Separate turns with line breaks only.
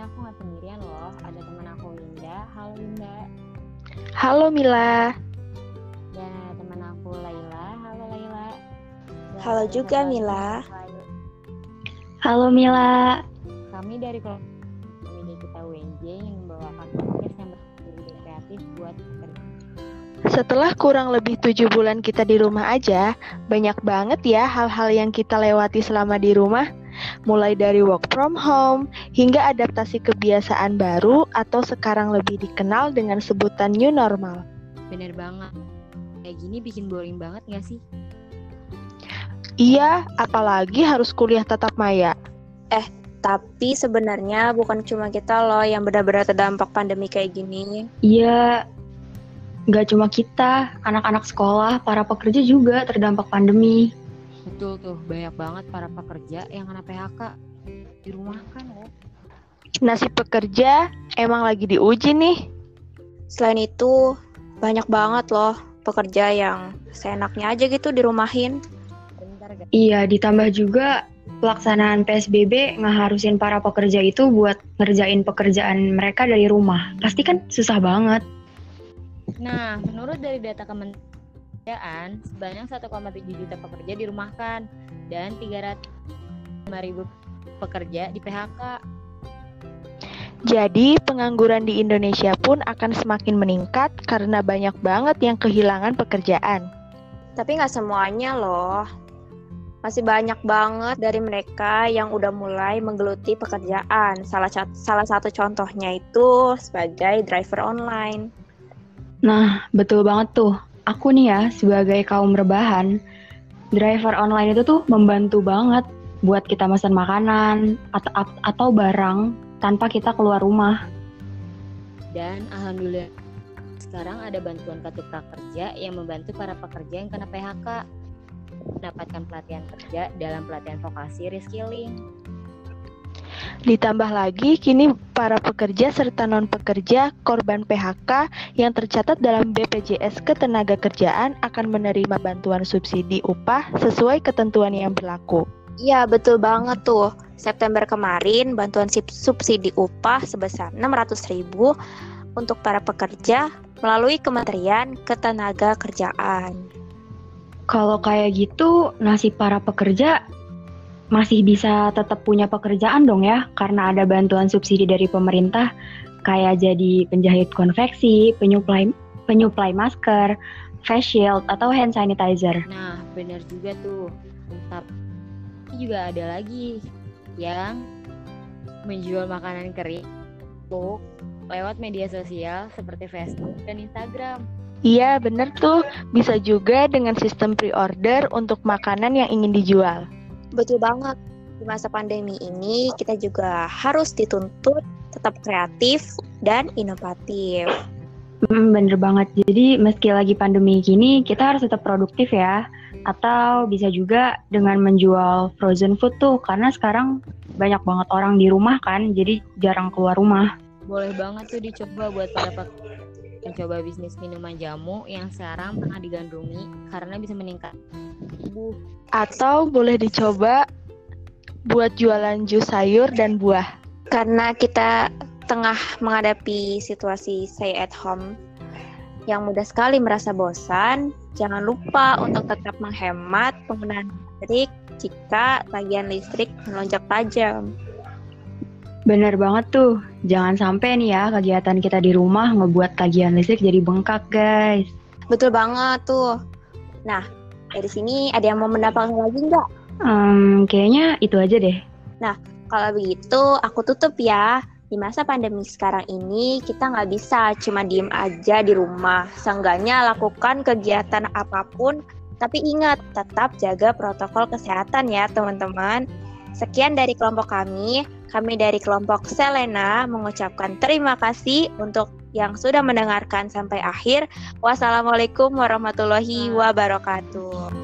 ini aku nggak sendirian loh. Ada teman aku Winda. Halo Winda.
Halo Mila.
Dan ada teman aku Laila. Halo Laila. Dan
Halo juga, Mila.
Halo Mila.
Kami dari kelompok media kita UNJ yang membawakan podcast yang berbeda kreatif buat.
Setelah kurang lebih tujuh bulan kita di rumah aja, banyak banget ya hal-hal yang kita lewati selama di rumah. Mulai dari work from home, hingga adaptasi kebiasaan baru atau sekarang lebih dikenal dengan sebutan new normal.
Bener banget. Kayak gini bikin boring banget gak sih?
Iya, apalagi harus kuliah tatap maya.
Tapi sebenarnya bukan cuma kita loh yang benar-benar terdampak pandemi kayak gini.
Iya, nggak cuma kita, anak-anak sekolah, para pekerja juga terdampak pandemi.
Betul tuh, banyak banget para pekerja yang kena PHK. Di rumah kan loh.
Nasib pekerja emang lagi diuji nih.
Selain itu, banyak banget loh pekerja yang seenaknya aja gitu dirumahin.
Iya, ditambah juga pelaksanaan PSBB ngeharusin para pekerja itu buat ngerjain pekerjaan mereka dari rumah. Pasti kan susah banget.
Nah, menurut dari data Kementerian, sebanyak 1,7 juta pekerja dirumahkan dan 305 ribu pekerja di PHK.
Jadi, pengangguran di Indonesia pun akan semakin meningkat karena banyak banget yang kehilangan pekerjaan.
Tapi nggak semuanya loh. Masih banyak banget dari mereka yang udah mulai menggeluti pekerjaan. Salah, salah satu contohnya itu sebagai driver online.
Nah, betul banget tuh. Aku nih ya, sebagai kaum rebahan, driver online itu tuh membantu banget buat kita pesan makanan atau, atau barang tanpa kita keluar rumah.
Dan alhamdulillah sekarang ada bantuan kartu prakerja yang membantu para pekerja yang kena PHK mendapatkan pelatihan kerja dalam pelatihan vokasi reskilling.
Ditambah lagi, kini para pekerja serta non-pekerja korban PHK yang tercatat dalam BPJS Ketenagakerjaan akan menerima bantuan subsidi upah sesuai ketentuan yang berlaku.
Iya, betul banget tuh. September kemarin, bantuan sip- subsidi upah sebesar 600.000 ribu untuk para pekerja melalui Kementerian Ketenagakerjaan.
Kalau kayak gitu, nasib para pekerja masih bisa tetap punya pekerjaan dong ya, karena ada bantuan subsidi dari pemerintah, kayak jadi penjahit konveksi, penyuplai penyuplai masker, face shield, atau hand sanitizer.
Nah, benar juga tuh. Tapi juga ada lagi yang menjual makanan kering untuk lewat media sosial seperti Facebook dan Instagram.
Iya, bener tuh. Bisa juga dengan sistem pre-order untuk makanan yang ingin dijual.
Betul banget. Di masa pandemi ini, kita juga harus dituntut tetap kreatif dan inovatif.
Hmm, bener banget. Jadi meski lagi pandemi gini, kita harus tetap produktif ya. Atau bisa juga dengan menjual frozen food tuh, karena sekarang banyak banget orang di rumah kan, jadi jarang keluar rumah.
Boleh banget tuh dicoba buat para pekerja yang coba bisnis minuman jamu yang sekarang tengah digandrungi karena bisa meningkat tubuh.
Atau boleh dicoba buat jualan jus sayur dan buah.
Karena kita tengah menghadapi situasi stay at home yang mudah sekali merasa bosan, jangan lupa untuk tetap menghemat penggunaan listrik jika tagihan listrik melonjak tajam.
Bener banget tuh, jangan sampai nih ya kegiatan kita di rumah ngebuat tagihan listrik jadi bengkak guys.
Betul banget tuh. Nah, dari sini ada yang mau mendapatkan lagi nggak?
Hmm, kayaknya itu aja deh.
Kalau begitu, aku tutup ya. Di masa pandemi sekarang ini, kita nggak bisa cuma diem aja di rumah. Seenggaknya lakukan kegiatan apa pun, tapi ingat, tetap jaga protokol kesehatan ya teman-teman. Sekian dari kelompok kami. Kami dari kelompok Selena mengucapkan terima kasih untuk yang sudah mendengarkan sampai akhir. Wassalamualaikum warahmatullahi wabarakatuh.